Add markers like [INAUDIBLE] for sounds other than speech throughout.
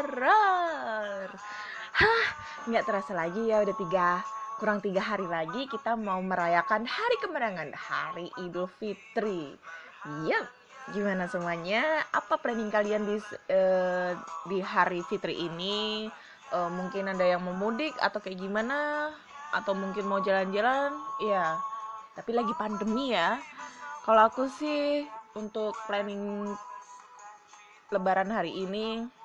Horor. Hah, nggak terasa lagi ya udah tiga kurang tiga hari lagi kita mau merayakan hari kemenangan hari Idul Fitri. Yap, gimana semuanya? Apa planning kalian di eh, di hari Fitri ini? Eh, mungkin ada yang mau mudik atau kayak gimana? Atau mungkin mau jalan-jalan? Ya, tapi lagi pandemi ya kalau aku sih untuk planning lebaran hari ini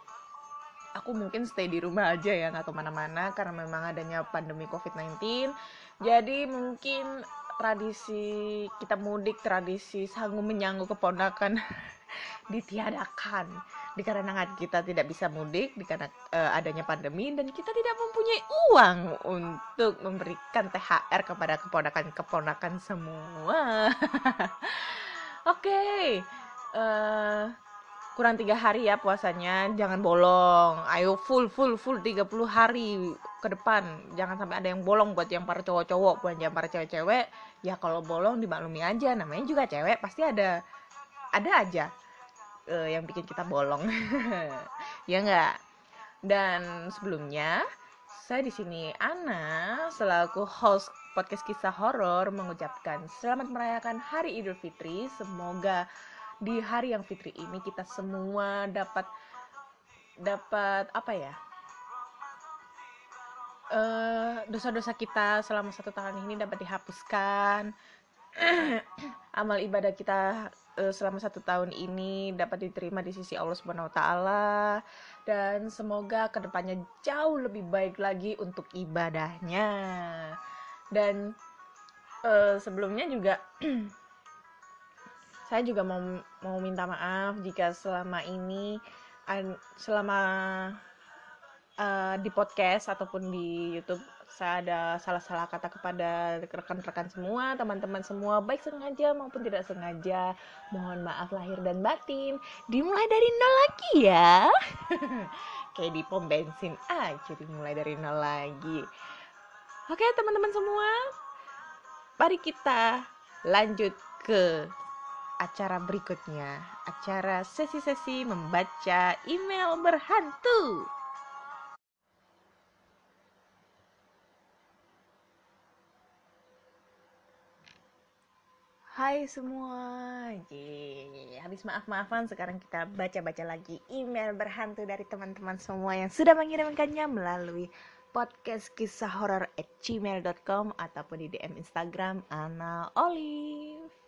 aku mungkin stay di rumah aja ya nggak ke mana-mana karena memang adanya pandemi covid-19 jadi mungkin tradisi kita mudik tradisi sanggup menyanggup keponakan [LAUGHS] ditiadakan dikarenakan kita tidak bisa mudik dikarenakan eh, adanya pandemi dan kita tidak mempunyai uang untuk memberikan THR kepada keponakan-keponakan semua. [LAUGHS] Oke, eh, kurang tiga hari ya puasanya, jangan bolong. Ayo full full full 30 hari ke depan. Jangan sampai ada yang bolong buat yang para cowok-cowok, buat yang para cewek-cewek. Ya kalau bolong dimaklumi aja, namanya juga cewek pasti ada ada aja eh, yang bikin kita bolong. [LAUGHS] ya enggak? Dan sebelumnya saya di sini Ana selaku host podcast kisah horor mengucapkan selamat merayakan Hari Idul Fitri. Semoga di hari yang fitri ini kita semua dapat dapat apa ya? eh dosa-dosa kita selama satu tahun ini dapat dihapuskan. [CLEARS THROAT] Amal ibadah kita eh, selama satu tahun ini dapat diterima di sisi Allah Subhanahu wa taala dan semoga ke depannya jauh lebih baik lagi untuk ibadahnya. Dan eh, sebelumnya juga [CLEARS THROAT] saya juga mau mau minta maaf jika selama ini selama eh, di podcast ataupun di YouTube saya ada salah-salah kata kepada rekan-rekan semua, teman-teman semua, baik sengaja maupun tidak sengaja. Mohon maaf lahir dan batin. Dimulai dari nol lagi ya. [LAUGHS] Kayak di pom bensin aja dimulai dari nol lagi. Oke, teman-teman semua. Mari kita lanjut ke acara berikutnya. Acara sesi-sesi membaca email berhantu. Hai semua, Yeay. habis maaf-maafan sekarang kita baca-baca lagi email berhantu dari teman-teman semua yang sudah mengirimkannya melalui podcast kisah horor at gmail.com ataupun di DM Instagram Ana Olive.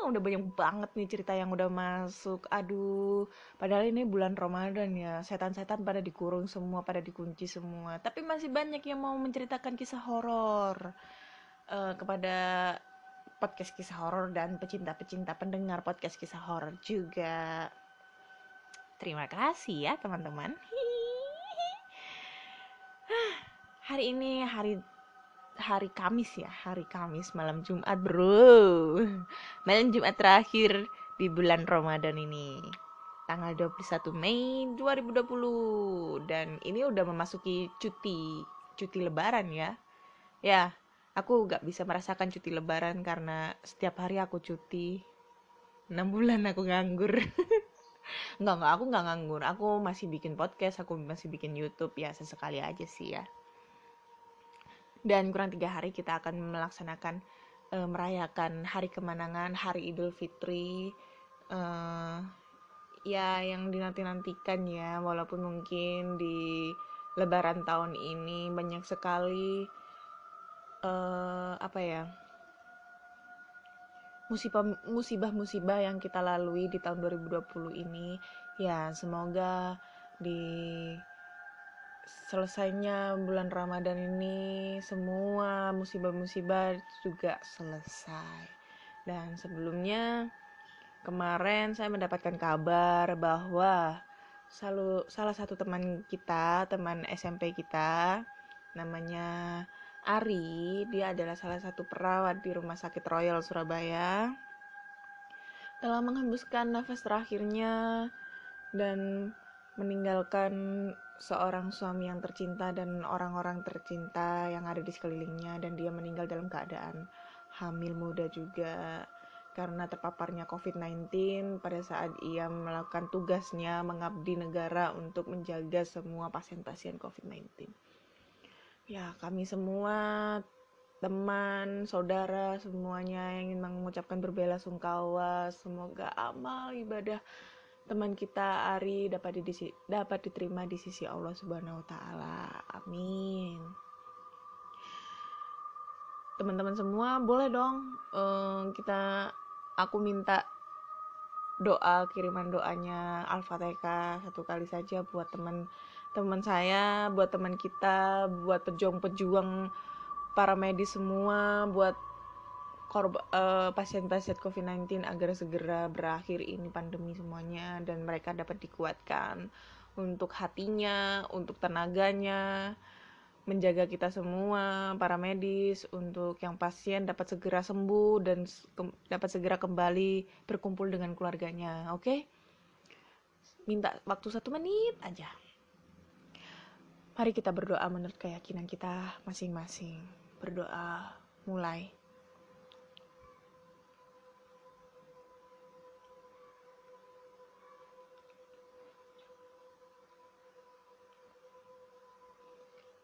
Ah, udah banyak banget nih cerita yang udah masuk. Aduh, padahal ini bulan Ramadan ya. Setan-setan pada dikurung semua, pada dikunci semua. Tapi masih banyak yang mau menceritakan kisah horor Eh, kepada podcast kisah horor dan pecinta-pecinta pendengar podcast kisah horor juga. Terima kasih ya teman-teman. [LAUGHS] Hari ini hari hari Kamis ya, hari Kamis malam Jumat, Bro. [LAUGHS] Malam Jumat terakhir di bulan Ramadan ini. Tanggal 21 Mei 2020 dan ini udah memasuki cuti cuti lebaran ya. Ya, aku gak bisa merasakan cuti lebaran karena setiap hari aku cuti 6 bulan aku nganggur [LAUGHS] Enggak, enggak, aku nggak nganggur Aku masih bikin podcast, aku masih bikin Youtube Ya sesekali aja sih ya Dan kurang tiga hari kita akan melaksanakan eh, Merayakan hari kemenangan, hari Idul Fitri. Eh, Ya yang dinanti-nantikan ya Walaupun mungkin di lebaran tahun ini banyak sekali eh, apa ya musibah musibah-musibah yang kita lalui di tahun 2020 ini. Ya semoga di selesainya bulan Ramadan ini semua musibah-musibah juga selesai dan sebelumnya kemarin saya mendapatkan kabar bahwa salu, salah satu teman kita teman SMP kita namanya Ari, dia adalah salah satu perawat di Rumah Sakit Royal Surabaya. Telah menghembuskan nafas terakhirnya dan meninggalkan seorang suami yang tercinta dan orang-orang tercinta yang ada di sekelilingnya dan dia meninggal dalam keadaan hamil muda juga karena terpaparnya COVID-19 pada saat ia melakukan tugasnya mengabdi negara untuk menjaga semua pasien-pasien COVID-19 ya kami semua teman, saudara, semuanya yang ingin mengucapkan berbela sungkawa. Semoga amal ibadah teman kita Ari dapat di, dapat diterima di sisi Allah Subhanahu wa taala. Amin. Teman-teman semua boleh dong eh, kita aku minta doa kiriman doanya Al-Fatihah satu kali saja buat teman teman saya, buat teman kita, buat pejuang-pejuang para medis semua, buat korban uh, pasien-pasien COVID-19 agar segera berakhir ini pandemi semuanya dan mereka dapat dikuatkan untuk hatinya, untuk tenaganya, menjaga kita semua para medis untuk yang pasien dapat segera sembuh dan dapat segera kembali berkumpul dengan keluarganya. Oke? Okay? Minta waktu satu menit aja. Mari kita berdoa menurut keyakinan kita masing-masing. Berdoa mulai.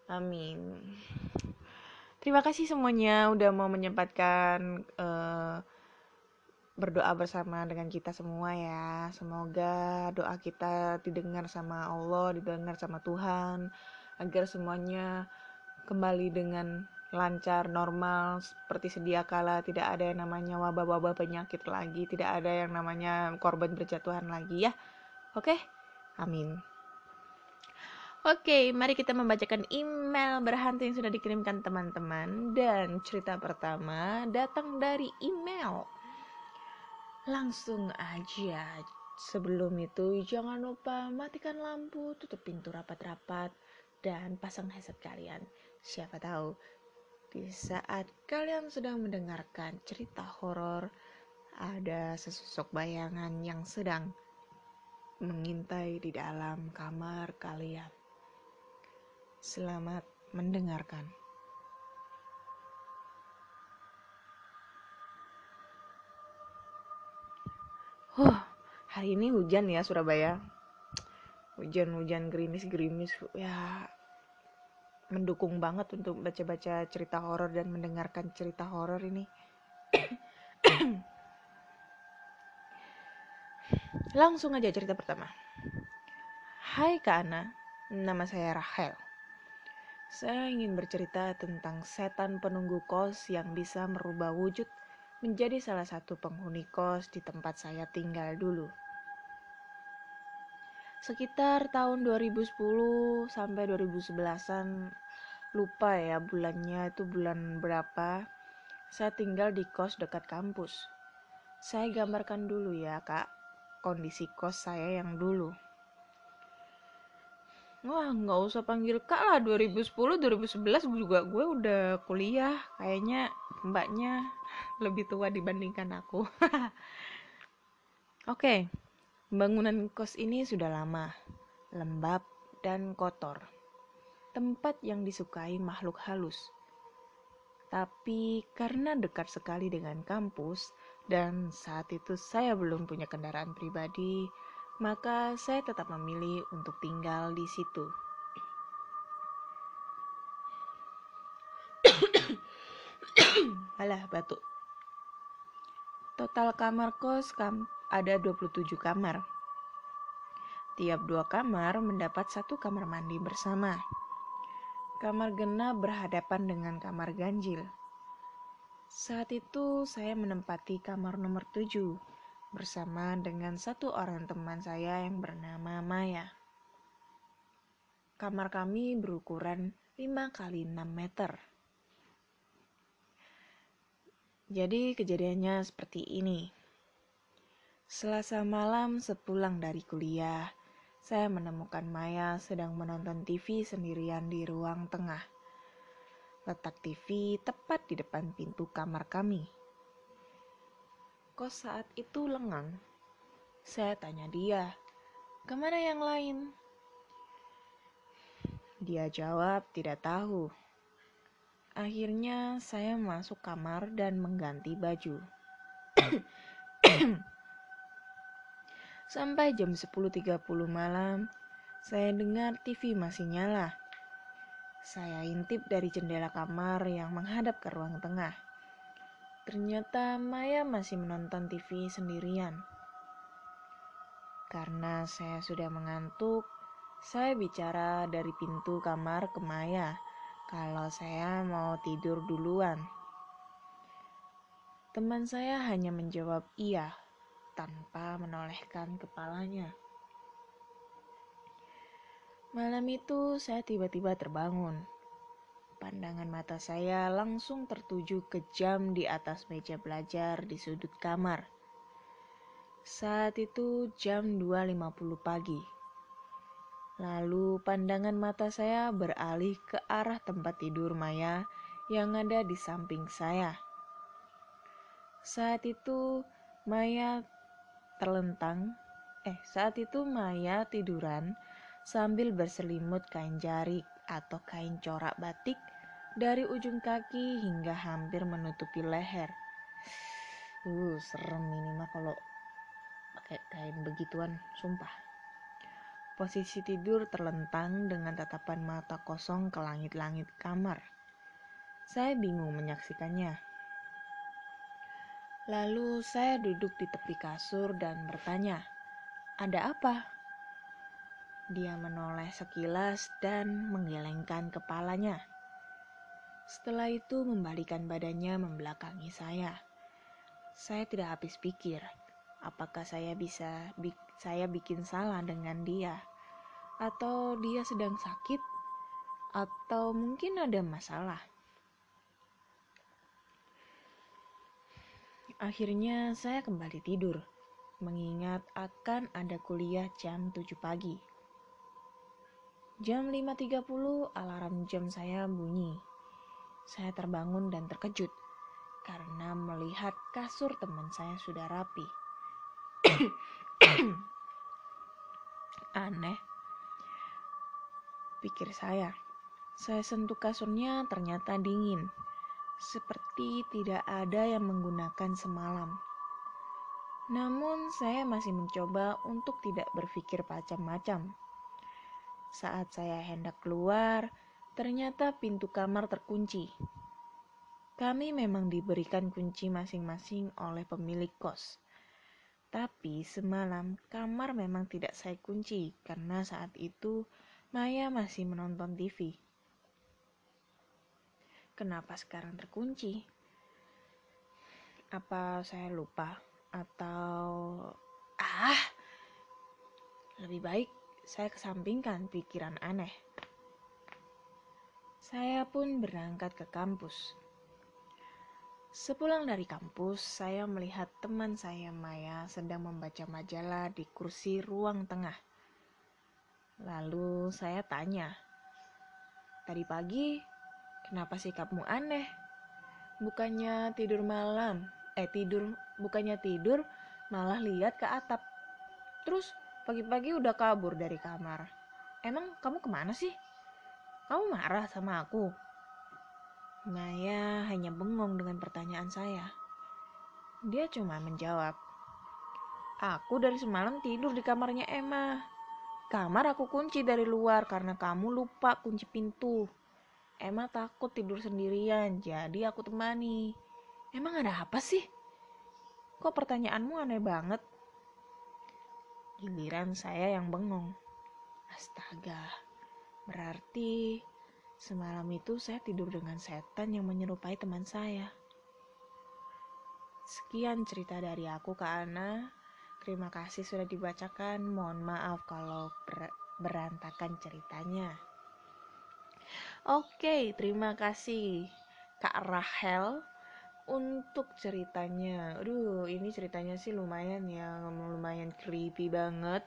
Amin. Terima kasih semuanya udah mau menyempatkan uh, berdoa bersama dengan kita semua ya. Semoga doa kita didengar sama Allah, didengar sama Tuhan agar semuanya kembali dengan lancar, normal, seperti sedia kala, tidak ada yang namanya wabah-wabah penyakit lagi, tidak ada yang namanya korban berjatuhan lagi ya. Oke? Amin. Oke, mari kita membacakan email berhantu yang sudah dikirimkan teman-teman dan cerita pertama datang dari email. Langsung aja. Sebelum itu jangan lupa matikan lampu, tutup pintu rapat-rapat, dan pasang headset kalian. Siapa tahu di saat kalian sedang mendengarkan cerita horor ada sesosok bayangan yang sedang mengintai di dalam kamar kalian. Selamat mendengarkan. Huh, hari ini hujan ya Surabaya. Hujan-hujan gerimis-gerimis ya mendukung banget untuk baca-baca cerita horor dan mendengarkan cerita horor ini. Langsung aja cerita pertama. Hai Kak Ana, nama saya Rahel. Saya ingin bercerita tentang setan penunggu kos yang bisa merubah wujud menjadi salah satu penghuni kos di tempat saya tinggal dulu. Sekitar tahun 2010 sampai 2011-an lupa ya bulannya itu bulan berapa. Saya tinggal di kos dekat kampus. Saya gambarkan dulu ya, Kak, kondisi kos saya yang dulu. Wah, nggak usah panggil kak lah. 2010, 2011 juga gue udah kuliah. Kayaknya mbaknya lebih tua dibandingkan aku. [LAUGHS] Oke, okay. Bangunan kos ini sudah lama, lembab, dan kotor. Tempat yang disukai makhluk halus. Tapi karena dekat sekali dengan kampus dan saat itu saya belum punya kendaraan pribadi, maka saya tetap memilih untuk tinggal di situ. Alah, batuk. Total kamar kos kam ada 27 kamar. Tiap dua kamar mendapat satu kamar mandi bersama. Kamar genap berhadapan dengan kamar ganjil. Saat itu saya menempati kamar nomor 7 bersama dengan satu orang teman saya yang bernama Maya. Kamar kami berukuran 5 kali 6 meter. Jadi kejadiannya seperti ini. Selasa malam sepulang dari kuliah, saya menemukan Maya sedang menonton TV sendirian di ruang tengah. Letak TV tepat di depan pintu kamar kami. Kos saat itu lengang. Saya tanya dia, ke mana yang lain? Dia jawab tidak tahu. Akhirnya saya masuk kamar dan mengganti baju. Sampai jam 10.30 malam, saya dengar TV masih nyala. Saya intip dari jendela kamar yang menghadap ke ruang tengah. Ternyata Maya masih menonton TV sendirian. Karena saya sudah mengantuk, saya bicara dari pintu kamar ke Maya kalau saya mau tidur duluan. Teman saya hanya menjawab iya tanpa menolehkan kepalanya. Malam itu saya tiba-tiba terbangun. Pandangan mata saya langsung tertuju ke jam di atas meja belajar di sudut kamar. Saat itu jam 2.50 pagi. Lalu pandangan mata saya beralih ke arah tempat tidur Maya yang ada di samping saya. Saat itu Maya terlentang, eh saat itu Maya tiduran sambil berselimut kain jarik atau kain corak batik dari ujung kaki hingga hampir menutupi leher. Uh, serem ini mah kalau pakai kain begituan, sumpah. Posisi tidur terlentang dengan tatapan mata kosong ke langit-langit kamar. Saya bingung menyaksikannya. Lalu saya duduk di tepi kasur dan bertanya, "Ada apa?" Dia menoleh sekilas dan menggelengkan kepalanya. Setelah itu membalikan badannya membelakangi saya. Saya tidak habis pikir, apakah saya bisa bi saya bikin salah dengan dia atau dia sedang sakit atau mungkin ada masalah. Akhirnya saya kembali tidur, mengingat akan ada kuliah jam 7 pagi. Jam 5.30 alarm jam saya bunyi. Saya terbangun dan terkejut karena melihat kasur teman saya sudah rapi. Aneh, pikir saya. Saya sentuh kasurnya ternyata dingin seperti tidak ada yang menggunakan semalam. Namun, saya masih mencoba untuk tidak berpikir macam-macam. Saat saya hendak keluar, ternyata pintu kamar terkunci. Kami memang diberikan kunci masing-masing oleh pemilik kos. Tapi semalam kamar memang tidak saya kunci karena saat itu Maya masih menonton TV. Kenapa sekarang terkunci? Apa saya lupa atau ah lebih baik saya kesampingkan pikiran aneh. Saya pun berangkat ke kampus. Sepulang dari kampus, saya melihat teman saya Maya sedang membaca majalah di kursi ruang tengah. Lalu saya tanya, "Tadi pagi Kenapa sikapmu aneh? Bukannya tidur malam, eh tidur, bukannya tidur, malah lihat ke atap. Terus pagi-pagi udah kabur dari kamar. Emang kamu ke mana sih? Kamu marah sama aku? Maya hanya bengong dengan pertanyaan saya. Dia cuma menjawab, Aku dari semalam tidur di kamarnya Emma. Kamar aku kunci dari luar karena kamu lupa kunci pintu. Emma takut tidur sendirian, jadi aku temani. Emang ada apa sih? Kok pertanyaanmu aneh banget? Giliran saya yang bengong. Astaga, berarti Semalam itu saya tidur dengan setan yang menyerupai teman saya. Sekian cerita dari aku ke Ana. Terima kasih sudah dibacakan. Mohon maaf kalau ber- berantakan ceritanya. Oke, terima kasih Kak Rahel untuk ceritanya. Aduh, ini ceritanya sih lumayan ya, lumayan creepy banget.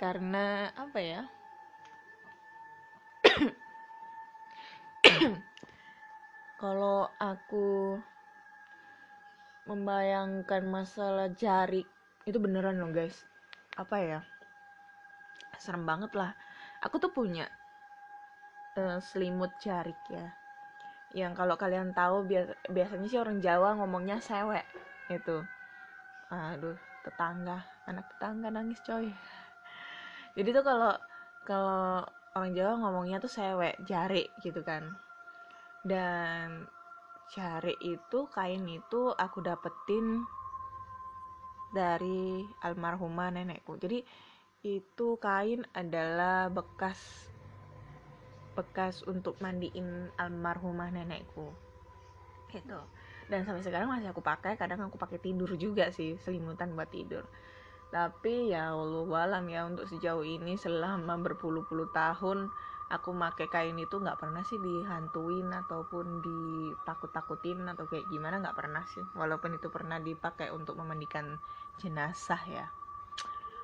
Karena apa ya? [COUGHS] Kalau aku membayangkan masalah jari itu beneran loh guys. Apa ya? Serem banget lah. Aku tuh punya eh, selimut jarik ya. Yang kalau kalian tahu bias- biasanya sih orang Jawa ngomongnya sewek itu. Aduh, tetangga, anak tetangga nangis coy. Jadi tuh kalau kalau orang Jawa ngomongnya tuh sewek, jari gitu kan. Dan jari itu kain itu aku dapetin dari almarhumah nenekku. Jadi itu kain adalah bekas bekas untuk mandiin almarhumah nenekku. Gitu. Dan sampai sekarang masih aku pakai kadang aku pakai tidur juga sih selimutan buat tidur. Tapi ya Allah alam ya untuk sejauh ini selama berpuluh-puluh tahun aku pakai kain itu nggak pernah sih dihantuin ataupun ditakut-takutin atau kayak gimana nggak pernah sih. Walaupun itu pernah dipakai untuk memandikan jenazah ya.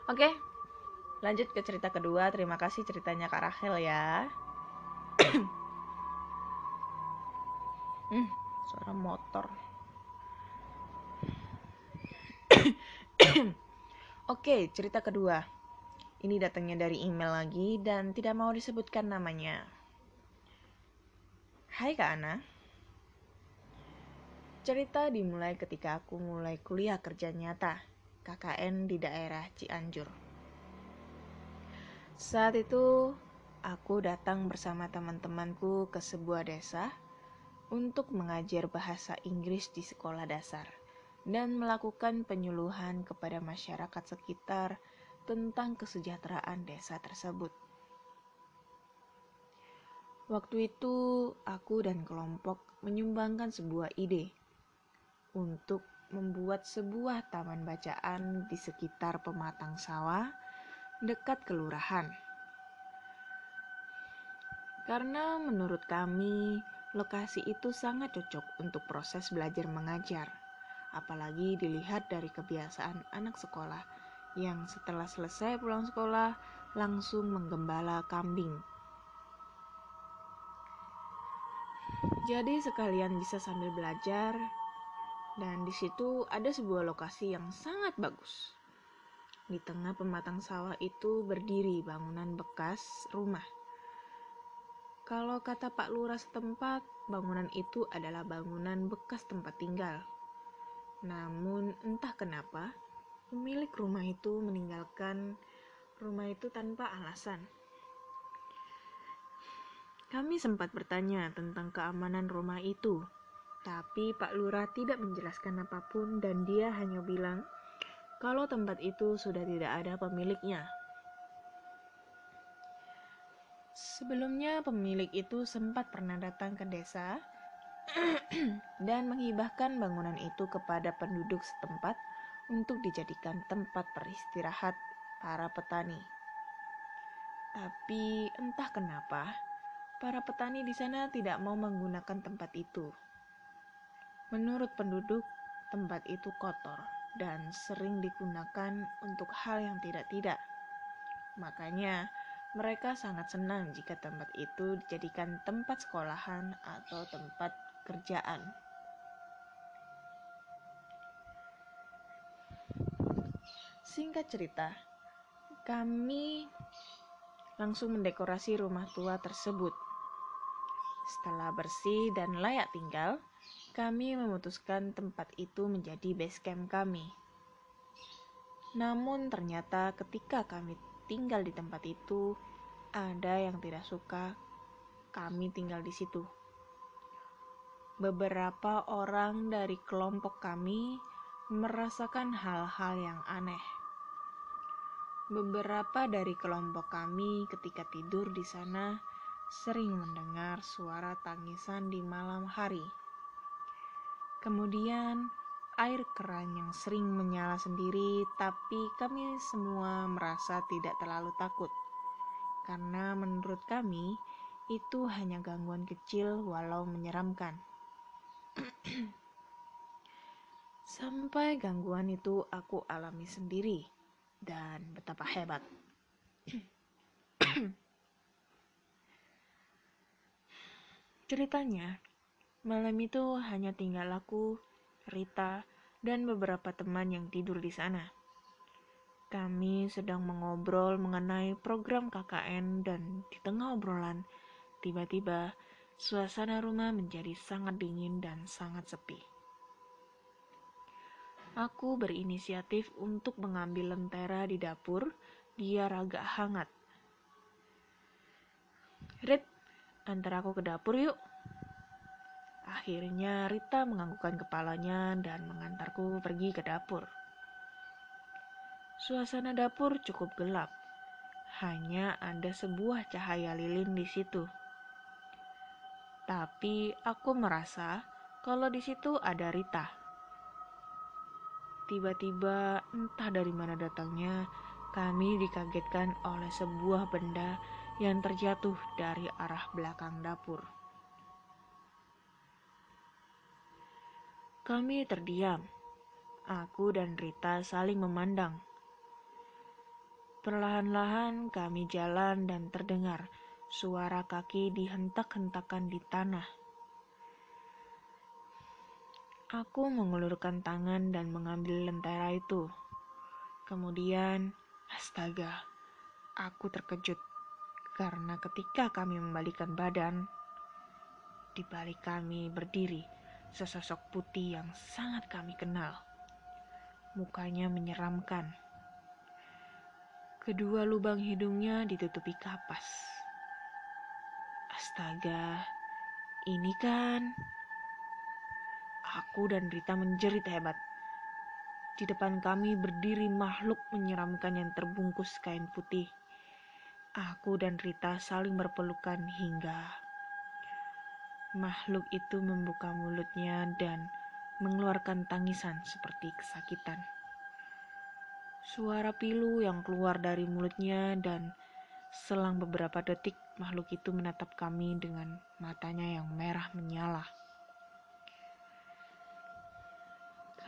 Oke lanjut ke cerita kedua. Terima kasih ceritanya Kak Rahel ya hmm, suara motor Oke, cerita kedua. Ini datangnya dari email lagi dan tidak mau disebutkan namanya. Hai Kak Ana. Cerita dimulai ketika aku mulai kuliah kerja nyata, KKN di daerah Cianjur. Saat itu, aku datang bersama teman-temanku ke sebuah desa untuk mengajar bahasa Inggris di sekolah dasar dan melakukan penyuluhan kepada masyarakat sekitar tentang kesejahteraan desa tersebut. Waktu itu, aku dan kelompok menyumbangkan sebuah ide untuk membuat sebuah taman bacaan di sekitar pematang sawah dekat kelurahan. Karena menurut kami, lokasi itu sangat cocok untuk proses belajar mengajar apalagi dilihat dari kebiasaan anak sekolah yang setelah selesai pulang sekolah langsung menggembala kambing. Jadi sekalian bisa sambil belajar dan di situ ada sebuah lokasi yang sangat bagus. Di tengah pematang sawah itu berdiri bangunan bekas rumah. Kalau kata Pak Lurah setempat, bangunan itu adalah bangunan bekas tempat tinggal namun entah kenapa, pemilik rumah itu meninggalkan rumah itu tanpa alasan. Kami sempat bertanya tentang keamanan rumah itu, tapi Pak Lurah tidak menjelaskan apa pun dan dia hanya bilang kalau tempat itu sudah tidak ada pemiliknya. Sebelumnya pemilik itu sempat pernah datang ke desa [CLEARS THROAT] dan menghibahkan bangunan itu kepada penduduk setempat untuk dijadikan tempat beristirahat para petani. Tapi entah kenapa, para petani di sana tidak mau menggunakan tempat itu. Menurut penduduk, tempat itu kotor dan sering digunakan untuk hal yang tidak-tidak. Makanya, mereka sangat senang jika tempat itu dijadikan tempat sekolahan atau tempat kerjaan. Singkat cerita, kami langsung mendekorasi rumah tua tersebut. Setelah bersih dan layak tinggal, kami memutuskan tempat itu menjadi base camp kami. Namun ternyata ketika kami tinggal di tempat itu, ada yang tidak suka kami tinggal di situ beberapa orang dari kelompok kami merasakan hal-hal yang aneh. Beberapa dari kelompok kami ketika tidur di sana sering mendengar suara tangisan di malam hari. Kemudian, air keran yang sering menyala sendiri, tapi kami semua merasa tidak terlalu takut. Karena menurut kami, itu hanya gangguan kecil walau menyeramkan. [CLEARS THROAT] Sampai gangguan itu aku alami sendiri, dan betapa hebat. [CLEARS THROAT] Ceritanya, malam itu hanya tinggal aku, Rita, dan beberapa teman yang tidur di sana. Kami sedang mengobrol mengenai program KKN dan di tengah obrolan, tiba-tiba suasana rumah menjadi sangat dingin dan sangat sepi. Aku berinisiatif untuk mengambil lentera di dapur biar agak hangat. Rit, antar aku ke dapur yuk. Akhirnya Rita menganggukkan kepalanya dan mengantarku pergi ke dapur. Suasana dapur cukup gelap. Hanya ada sebuah cahaya lilin di situ. Tapi aku merasa kalau di situ ada Rita. Tiba-tiba entah dari mana datangnya, kami dikagetkan oleh sebuah benda yang terjatuh dari arah belakang dapur. Kami terdiam. Aku dan Rita saling memandang. Perlahan-lahan kami jalan dan terdengar suara kaki dihentak-hentakan di tanah. Aku mengulurkan tangan dan mengambil lentera itu. Kemudian, astaga, aku terkejut karena ketika kami membalikan badan, di balik kami berdiri sesosok putih yang sangat kami kenal. Mukanya menyeramkan. Kedua lubang hidungnya ditutupi kapas. Astaga, ini kan... Aku dan Rita menjerit hebat. Di depan kami berdiri makhluk menyeramkan yang terbungkus kain putih. Aku dan Rita saling berpelukan hingga makhluk itu membuka mulutnya dan mengeluarkan tangisan seperti kesakitan. Suara pilu yang keluar dari mulutnya dan selang beberapa detik makhluk itu menatap kami dengan matanya yang merah menyala.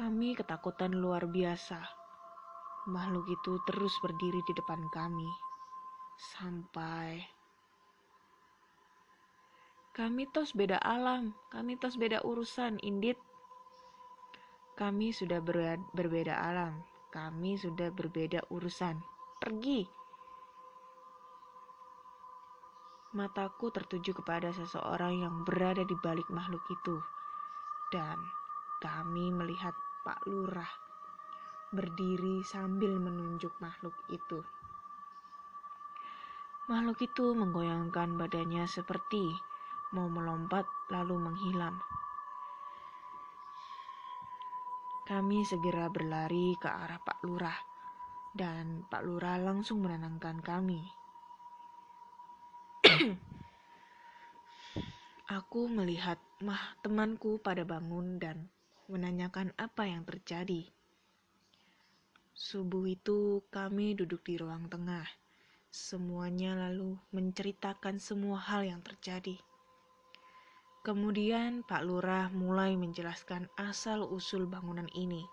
Kami ketakutan luar biasa. Makhluk itu terus berdiri di depan kami sampai kami tos beda alam, kami tos beda urusan, Indit. Kami sudah ber berbeda alam, kami sudah berbeda urusan. Pergi. Mataku tertuju kepada seseorang yang berada di balik makhluk itu. Dan kami melihat Pak Lurah berdiri sambil menunjuk makhluk itu. Makhluk itu menggoyangkan badannya seperti mau melompat lalu menghilang. Kami segera berlari ke arah Pak Lurah, dan Pak Lurah langsung menenangkan kami. [COUGHS] Aku melihat mah temanku pada bangun dan menanyakan apa yang terjadi. Subuh itu kami duduk di ruang tengah. Semuanya lalu menceritakan semua hal yang terjadi. Kemudian Pak Lurah mulai menjelaskan asal-usul bangunan ini.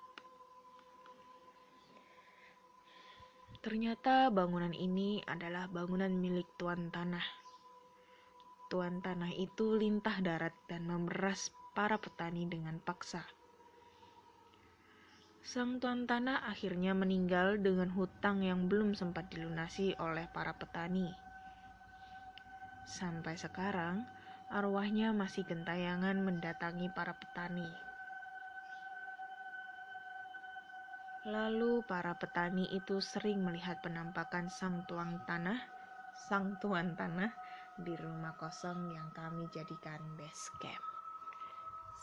Ternyata bangunan ini adalah bangunan milik tuan tanah. Tuan tanah itu lintah darat dan memeras para petani dengan paksa. Sang tuan tanah akhirnya meninggal dengan hutang yang belum sempat dilunasi oleh para petani. Sampai sekarang, arwahnya masih gentayangan mendatangi para petani. Lalu para petani itu sering melihat penampakan sang tuan tanah, sang tuan tanah di rumah kosong yang kami jadikan base camp.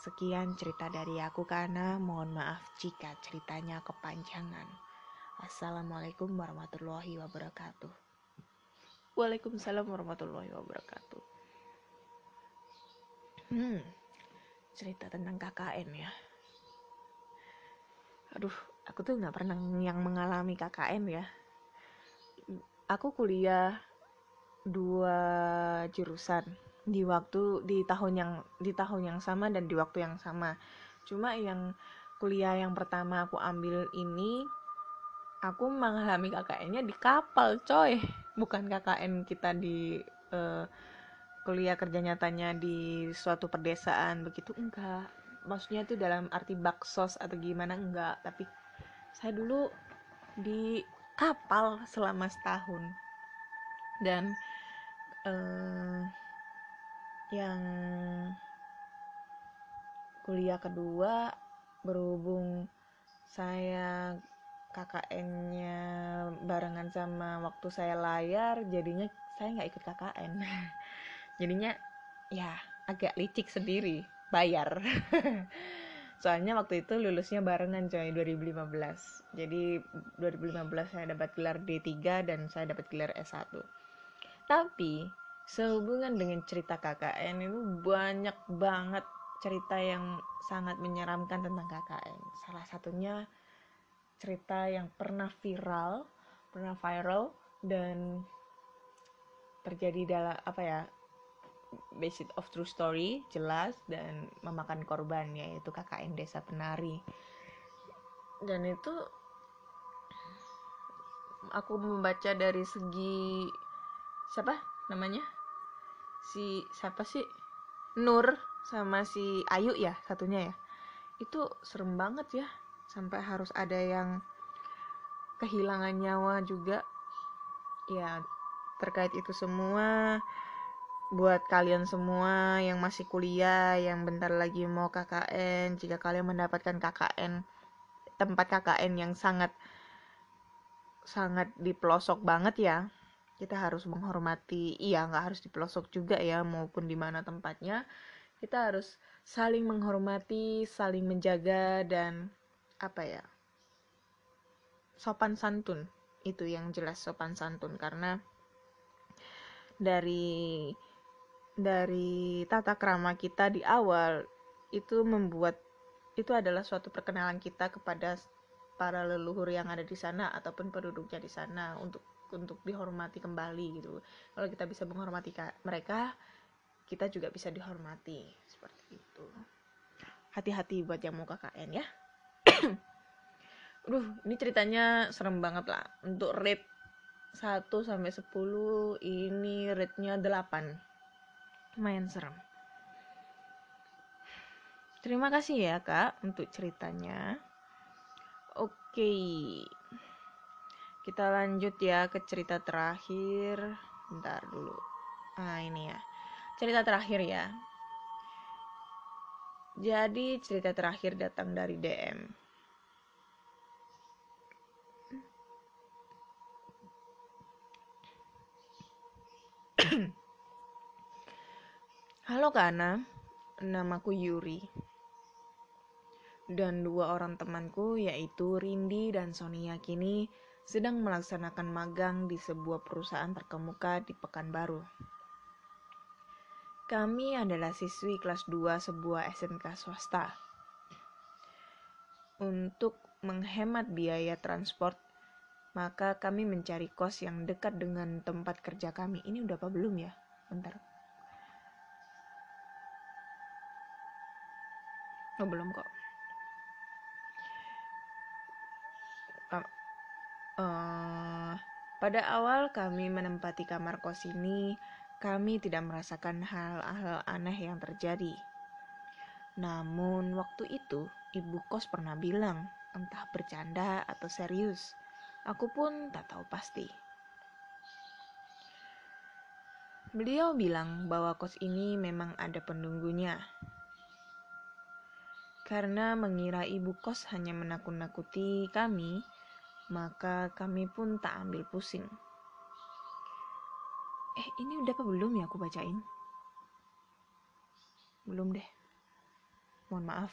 Sekian cerita dari aku karena mohon maaf jika ceritanya kepanjangan. Assalamualaikum warahmatullahi wabarakatuh. Waalaikumsalam warahmatullahi wabarakatuh. Hmm, cerita tentang KKN ya. Aduh, aku tuh nggak pernah yang mengalami KKN ya. Aku kuliah dua jurusan di waktu di tahun yang di tahun yang sama dan di waktu yang sama. Cuma yang kuliah yang pertama aku ambil ini aku mengalami KKN-nya di kapal, coy. Bukan KKN kita di eh, kuliah kerja nyatanya di suatu perdesaan begitu enggak. Maksudnya itu dalam arti baksos atau gimana enggak, tapi saya dulu di kapal selama setahun. Dan eh, yang kuliah kedua berhubung saya KKN-nya barengan sama waktu saya layar jadinya saya nggak ikut KKN [LAUGHS] jadinya ya agak licik sendiri bayar. [LAUGHS] Soalnya waktu itu lulusnya barengan coy 2015 jadi 2015 saya dapat gelar D3 dan saya dapat gelar S1 tapi sehubungan dengan cerita KKN itu banyak banget cerita yang sangat menyeramkan tentang KKN salah satunya cerita yang pernah viral, pernah viral dan terjadi dalam apa ya based of true story jelas dan memakan korban yaitu KKN Desa Penari. Dan itu aku membaca dari segi siapa namanya? Si siapa sih? Nur sama si Ayu ya satunya ya. Itu serem banget ya sampai harus ada yang kehilangan nyawa juga. Ya terkait itu semua buat kalian semua yang masih kuliah yang bentar lagi mau KKN jika kalian mendapatkan KKN tempat KKN yang sangat sangat di pelosok banget ya kita harus menghormati iya nggak harus di pelosok juga ya maupun di mana tempatnya kita harus saling menghormati saling menjaga dan apa ya sopan santun. Itu yang jelas sopan santun karena dari dari tata krama kita di awal itu membuat itu adalah suatu perkenalan kita kepada para leluhur yang ada di sana ataupun penduduknya di sana untuk untuk dihormati kembali gitu. Kalau kita bisa menghormati mereka, kita juga bisa dihormati seperti itu. Hati-hati buat yang mau KKN ya. [COUGHS] Aduh, ini ceritanya serem banget lah. Untuk rate 1 sampai 10 ini rate-nya 8. Lumayan serem. Terima kasih ya, Kak, untuk ceritanya. Oke. Kita lanjut ya ke cerita terakhir. Bentar dulu. Nah, ini ya. Cerita terakhir ya. Jadi cerita terakhir datang dari DM. Halo Kana, namaku Yuri. Dan dua orang temanku yaitu Rindi dan Sonia kini sedang melaksanakan magang di sebuah perusahaan terkemuka di Pekanbaru. Kami adalah siswi kelas 2 sebuah SMK swasta. Untuk menghemat biaya transport, maka kami mencari kos yang dekat dengan tempat kerja kami. Ini udah apa belum ya? Bentar. Oh, belum kok. Uh, pada awal kami menempati kamar kos ini, kami tidak merasakan hal-hal aneh yang terjadi. Namun waktu itu, ibu kos pernah bilang, entah bercanda atau serius. Aku pun tak tahu pasti. Beliau bilang bahwa kos ini memang ada penunggunya. Karena mengira ibu kos hanya menakut-nakuti kami, maka kami pun tak ambil pusing. Eh, ini udah apa belum ya aku bacain? Belum deh. Mohon maaf.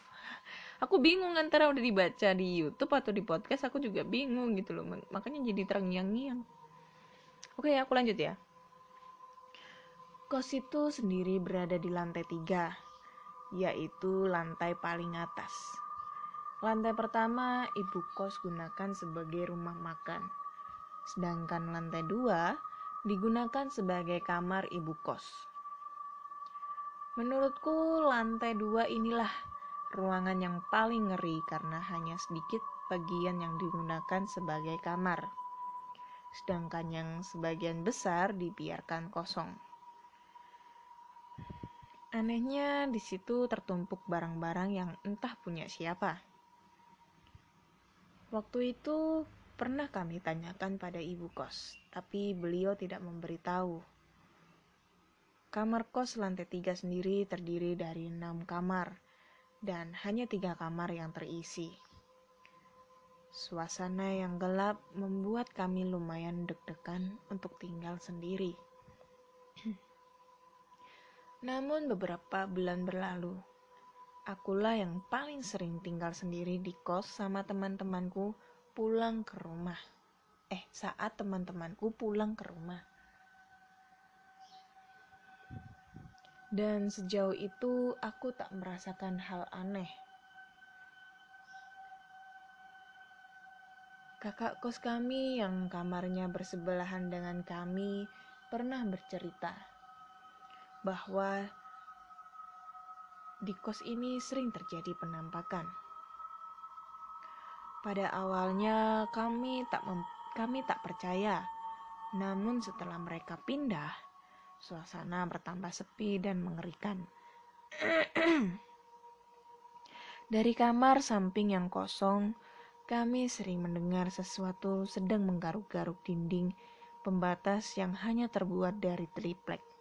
Aku bingung antara udah dibaca di YouTube atau di podcast, aku juga bingung gitu loh. Makanya jadi terngiang-ngiang. Oke, aku lanjut ya. Kos itu sendiri berada di lantai tiga. Yaitu lantai paling atas. Lantai pertama ibu kos gunakan sebagai rumah makan, sedangkan lantai dua digunakan sebagai kamar ibu kos. Menurutku lantai dua inilah ruangan yang paling ngeri karena hanya sedikit bagian yang digunakan sebagai kamar. Sedangkan yang sebagian besar dibiarkan kosong. Anehnya di situ tertumpuk barang-barang yang entah punya siapa. Waktu itu pernah kami tanyakan pada ibu kos, tapi beliau tidak memberitahu. Kamar kos lantai tiga sendiri terdiri dari enam kamar, dan hanya tiga kamar yang terisi. Suasana yang gelap membuat kami lumayan deg-degan untuk tinggal sendiri. [CLEARS THROAT] Namun beberapa bulan berlalu, akulah yang paling sering tinggal sendiri di kos sama teman-temanku pulang ke rumah. Eh, saat teman-temanku pulang ke rumah. Dan sejauh itu aku tak merasakan hal aneh. Kakak kos kami yang kamarnya bersebelahan dengan kami pernah bercerita bahwa di kos ini sering terjadi penampakan. Pada awalnya kami tak mem- kami tak percaya, namun setelah mereka pindah, suasana bertambah sepi dan mengerikan. [CLEARS THROAT] Dari kamar samping yang kosong, kami sering mendengar sesuatu sedang menggaruk-garuk dinding pembatas yang hanya terbuat dari triplek.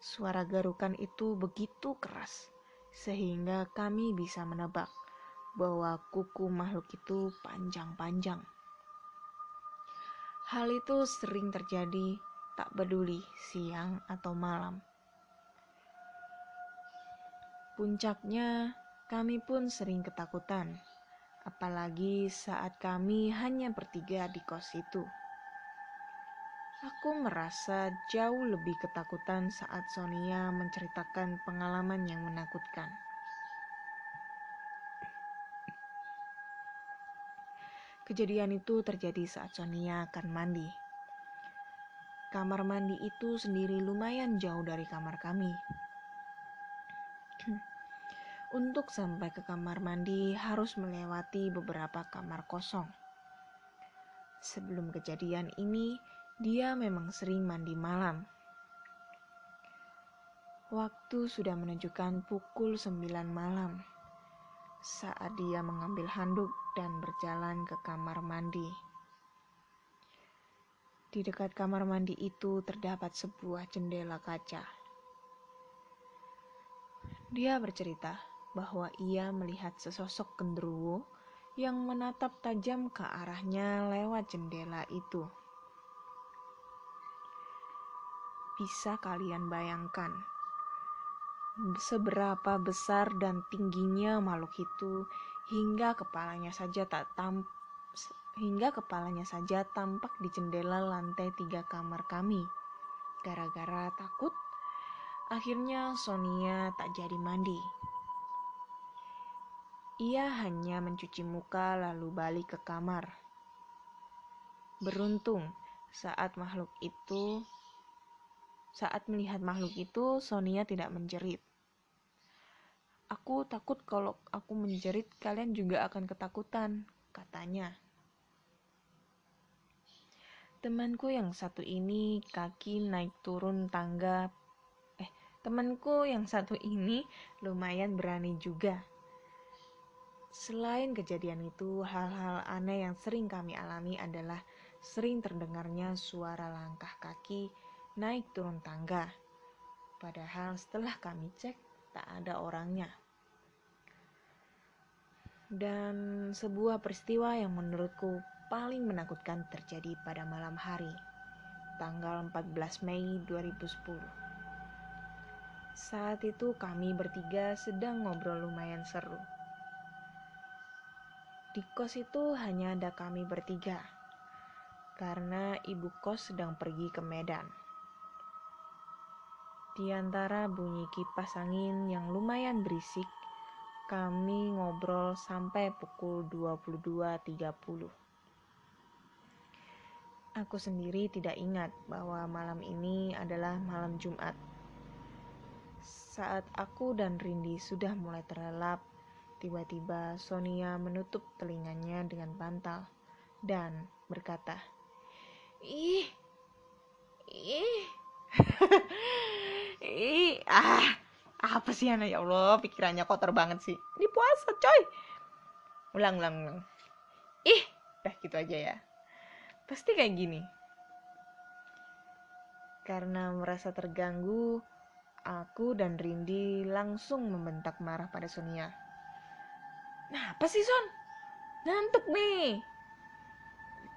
Suara garukan itu begitu keras, sehingga kami bisa menebak bahwa kuku makhluk itu panjang-panjang. Hal itu sering terjadi, tak peduli siang atau malam. Puncaknya, kami pun sering ketakutan, apalagi saat kami hanya bertiga di kos itu. Aku merasa jauh lebih ketakutan saat Sonia menceritakan pengalaman yang menakutkan. Kejadian itu terjadi saat Sonia akan mandi. Kamar mandi itu sendiri lumayan jauh dari kamar kami. [CLEARS THROAT] Untuk sampai ke kamar mandi harus melewati beberapa kamar kosong. Sebelum kejadian ini, dia memang sering mandi malam. Waktu sudah menunjukkan pukul 9 malam saat dia mengambil handuk dan berjalan ke kamar mandi. Di dekat kamar mandi itu terdapat sebuah jendela kaca. Dia bercerita bahwa ia melihat sesosok genderuwo yang menatap tajam ke arahnya lewat jendela itu. Bisa kalian bayangkan seberapa besar dan tingginya makhluk itu hingga kepalanya saja tak tam hingga kepalanya saja tampak di jendela lantai tiga kamar kami. Gara-gara takut, akhirnya Sonia tak jadi mandi. Ia hanya mencuci muka lalu balik ke kamar. Beruntung saat makhluk itu saat melihat makhluk itu, Sonia tidak menjerit. Aku takut kalau aku menjerit, kalian juga akan ketakutan, katanya. Temanku yang satu ini kaki naik turun tangga. Eh, temanku yang satu ini lumayan berani juga. Selain kejadian itu, hal-hal aneh yang sering kami alami adalah sering terdengarnya suara langkah kaki naik turun tangga. Padahal setelah kami cek, tak ada orangnya. Dan sebuah peristiwa yang menurutku paling menakutkan terjadi pada malam hari, tanggal 14 Mei 2010. Saat itu kami bertiga sedang ngobrol lumayan seru. Di kos itu hanya ada kami bertiga, karena ibu kos sedang pergi ke Medan. Di antara bunyi kipas angin yang lumayan berisik, kami ngobrol sampai pukul 22.30. Aku sendiri tidak ingat bahwa malam ini adalah malam Jumat. Saat aku dan Rindi sudah mulai terlelap, tiba-tiba Sonia menutup telinganya dengan bantal dan berkata, "Ih, ih, ih, ah, apa sih anak ya Allah, pikirannya kotor banget sih. Ini puasa, coy. Ulang, ulang, ulang. Ih, dah gitu aja ya. Pasti kayak gini. Karena merasa terganggu, aku dan Rindi langsung membentak marah pada Sonia. Nah, apa sih Son? Ngantuk nih.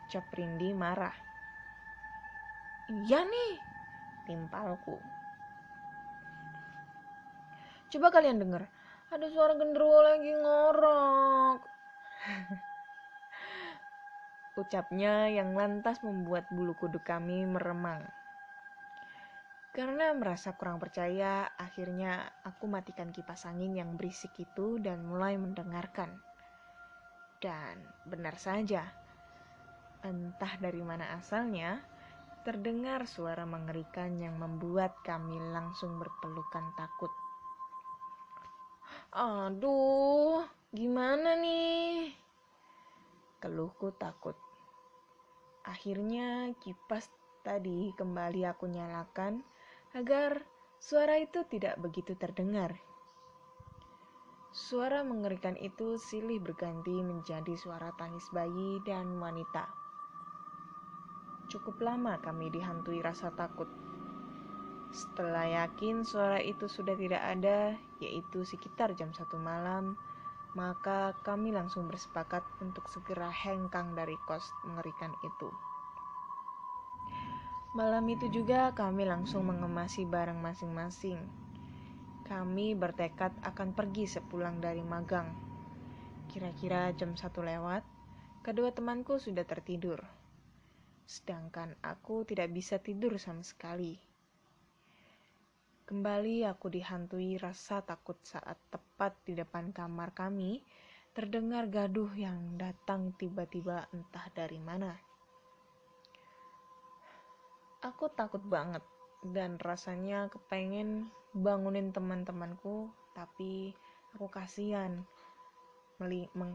Ucap Rindi marah. Iya nih, timpalku. Coba kalian denger, ada suara genderuwo lagi ngorok. [LAUGHS] Ucapnya yang lantas membuat bulu kuduk kami meremang. Karena merasa kurang percaya, akhirnya aku matikan kipas angin yang berisik itu dan mulai mendengarkan. Dan benar saja, entah dari mana asalnya, terdengar suara mengerikan yang membuat kami langsung berpelukan takut. Aduh, gimana nih? Keluhku takut. Akhirnya kipas tadi kembali aku nyalakan agar suara itu tidak begitu terdengar. Suara mengerikan itu silih berganti menjadi suara tangis bayi dan wanita. Cukup lama kami dihantui rasa takut. Setelah yakin suara itu sudah tidak ada, yaitu sekitar jam satu malam, maka kami langsung bersepakat untuk segera hengkang dari kos mengerikan itu. Malam itu juga kami langsung mengemasi barang masing-masing. Kami bertekad akan pergi sepulang dari magang. Kira-kira jam satu lewat, kedua temanku sudah tertidur. Sedangkan aku tidak bisa tidur sama sekali. Kembali aku dihantui rasa takut saat tepat di depan kamar kami terdengar gaduh yang datang tiba-tiba entah dari mana. Aku takut banget dan rasanya kepengen bangunin teman-temanku, tapi aku kasihan meli meng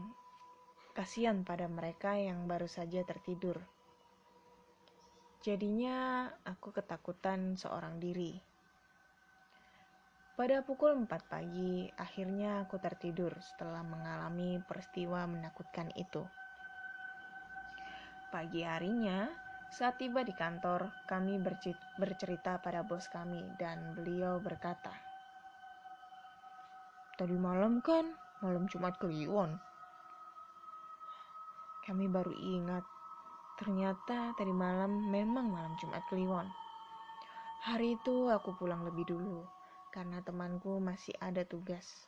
kasihan pada mereka yang baru saja tertidur. Jadinya aku ketakutan seorang diri. Pada pukul 4 pagi, akhirnya aku tertidur setelah mengalami peristiwa menakutkan itu. Pagi harinya, saat tiba di kantor, kami bercerita pada bos kami dan beliau berkata, Tadi malam kan, malam Jumat Kliwon. Kami baru ingat, ternyata tadi malam memang malam Jumat Kliwon. Hari itu aku pulang lebih dulu, karena temanku masih ada tugas.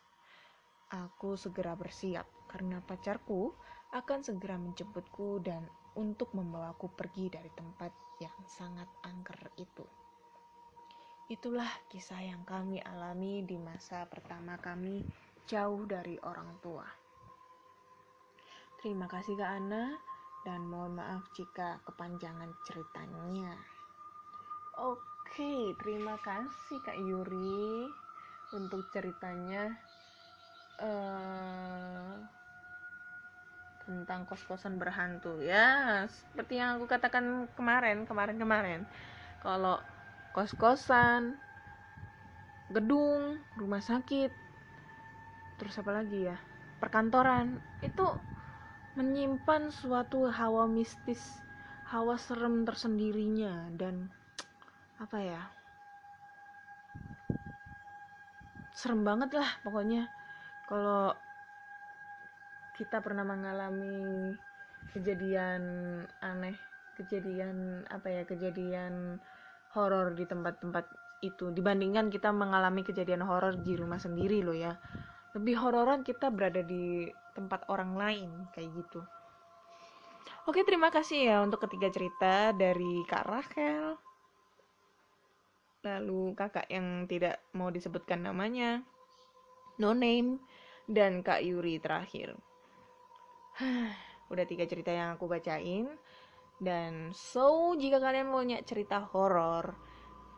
Aku segera bersiap, karena pacarku akan segera menjemputku dan untuk membawaku pergi dari tempat yang sangat angker itu. Itulah kisah yang kami alami di masa pertama kami jauh dari orang tua. Terima kasih Kak Ana dan mohon maaf jika kepanjangan ceritanya. Oke, terima kasih Kak Yuri untuk ceritanya. Uh, tentang kos-kosan berhantu ya seperti yang aku katakan kemarin kemarin kemarin kalau kos-kosan gedung rumah sakit terus apa lagi ya perkantoran itu menyimpan suatu hawa mistis hawa serem tersendirinya dan apa ya serem banget lah pokoknya. Kalau kita pernah mengalami kejadian aneh kejadian apa ya kejadian horor di tempat-tempat itu dibandingkan kita mengalami kejadian horor di rumah sendiri loh ya lebih hororan kita berada di tempat orang lain kayak gitu oke terima kasih ya untuk ketiga cerita dari kak Rachel lalu kakak yang tidak mau disebutkan namanya, no name, dan Kak Yuri terakhir. [SIGHS] Udah tiga cerita yang aku bacain. Dan so, jika kalian punya cerita horor,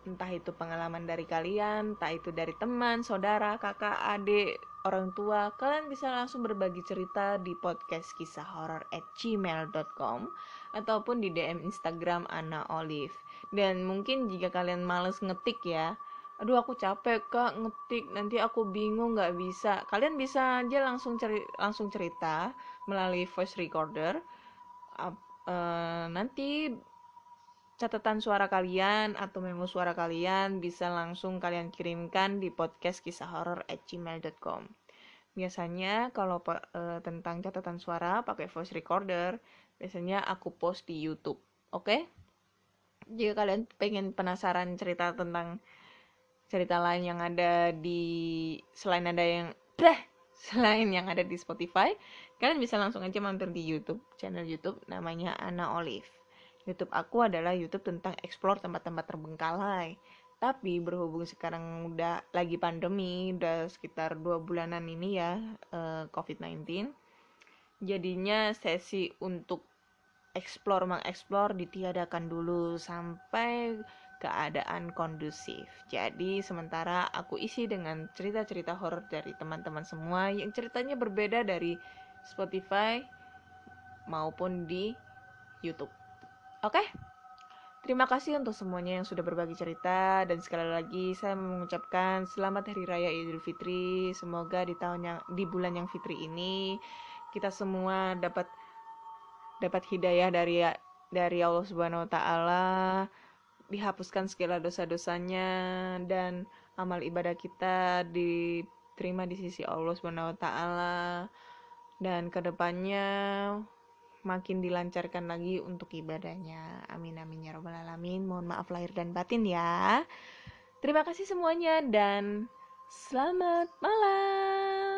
entah itu pengalaman dari kalian, entah itu dari teman, saudara, kakak, adik, orang tua, kalian bisa langsung berbagi cerita di podcast kisah horor at gmail.com ataupun di DM Instagram Ana Olive. Dan mungkin jika kalian males ngetik ya, aduh aku capek kak ngetik, nanti aku bingung nggak bisa. Kalian bisa aja langsung ceri langsung cerita melalui voice recorder. Eh, nanti catatan suara kalian atau memo suara kalian bisa langsung kalian kirimkan di podcast kisah horor at gmail.com biasanya kalau eh, tentang catatan suara pakai voice recorder biasanya aku post di YouTube oke jika kalian pengen penasaran cerita tentang cerita lain yang ada di selain ada yang Bleh! selain yang ada di Spotify kalian bisa langsung aja mampir di YouTube channel YouTube namanya Ana Olive YouTube aku adalah YouTube tentang explore tempat-tempat terbengkalai. Tapi berhubung sekarang udah lagi pandemi, udah sekitar dua bulanan ini ya eh, COVID-19, jadinya sesi untuk explore mengeksplor ditiadakan dulu sampai keadaan kondusif. Jadi sementara aku isi dengan cerita-cerita horor dari teman-teman semua yang ceritanya berbeda dari Spotify maupun di YouTube. Oke. Terima kasih untuk semuanya yang sudah berbagi cerita dan sekali lagi saya mengucapkan selamat hari raya Idul Fitri. Semoga di tahun yang di bulan yang fitri ini kita semua dapat dapat hidayah dari dari Allah Subhanahu wa taala, dihapuskan segala dosa-dosanya dan amal ibadah kita diterima di sisi Allah Subhanahu wa taala dan ke depannya makin dilancarkan lagi untuk ibadahnya. Amin amin ya robbal alamin. Mohon maaf lahir dan batin ya. Terima kasih semuanya dan selamat malam.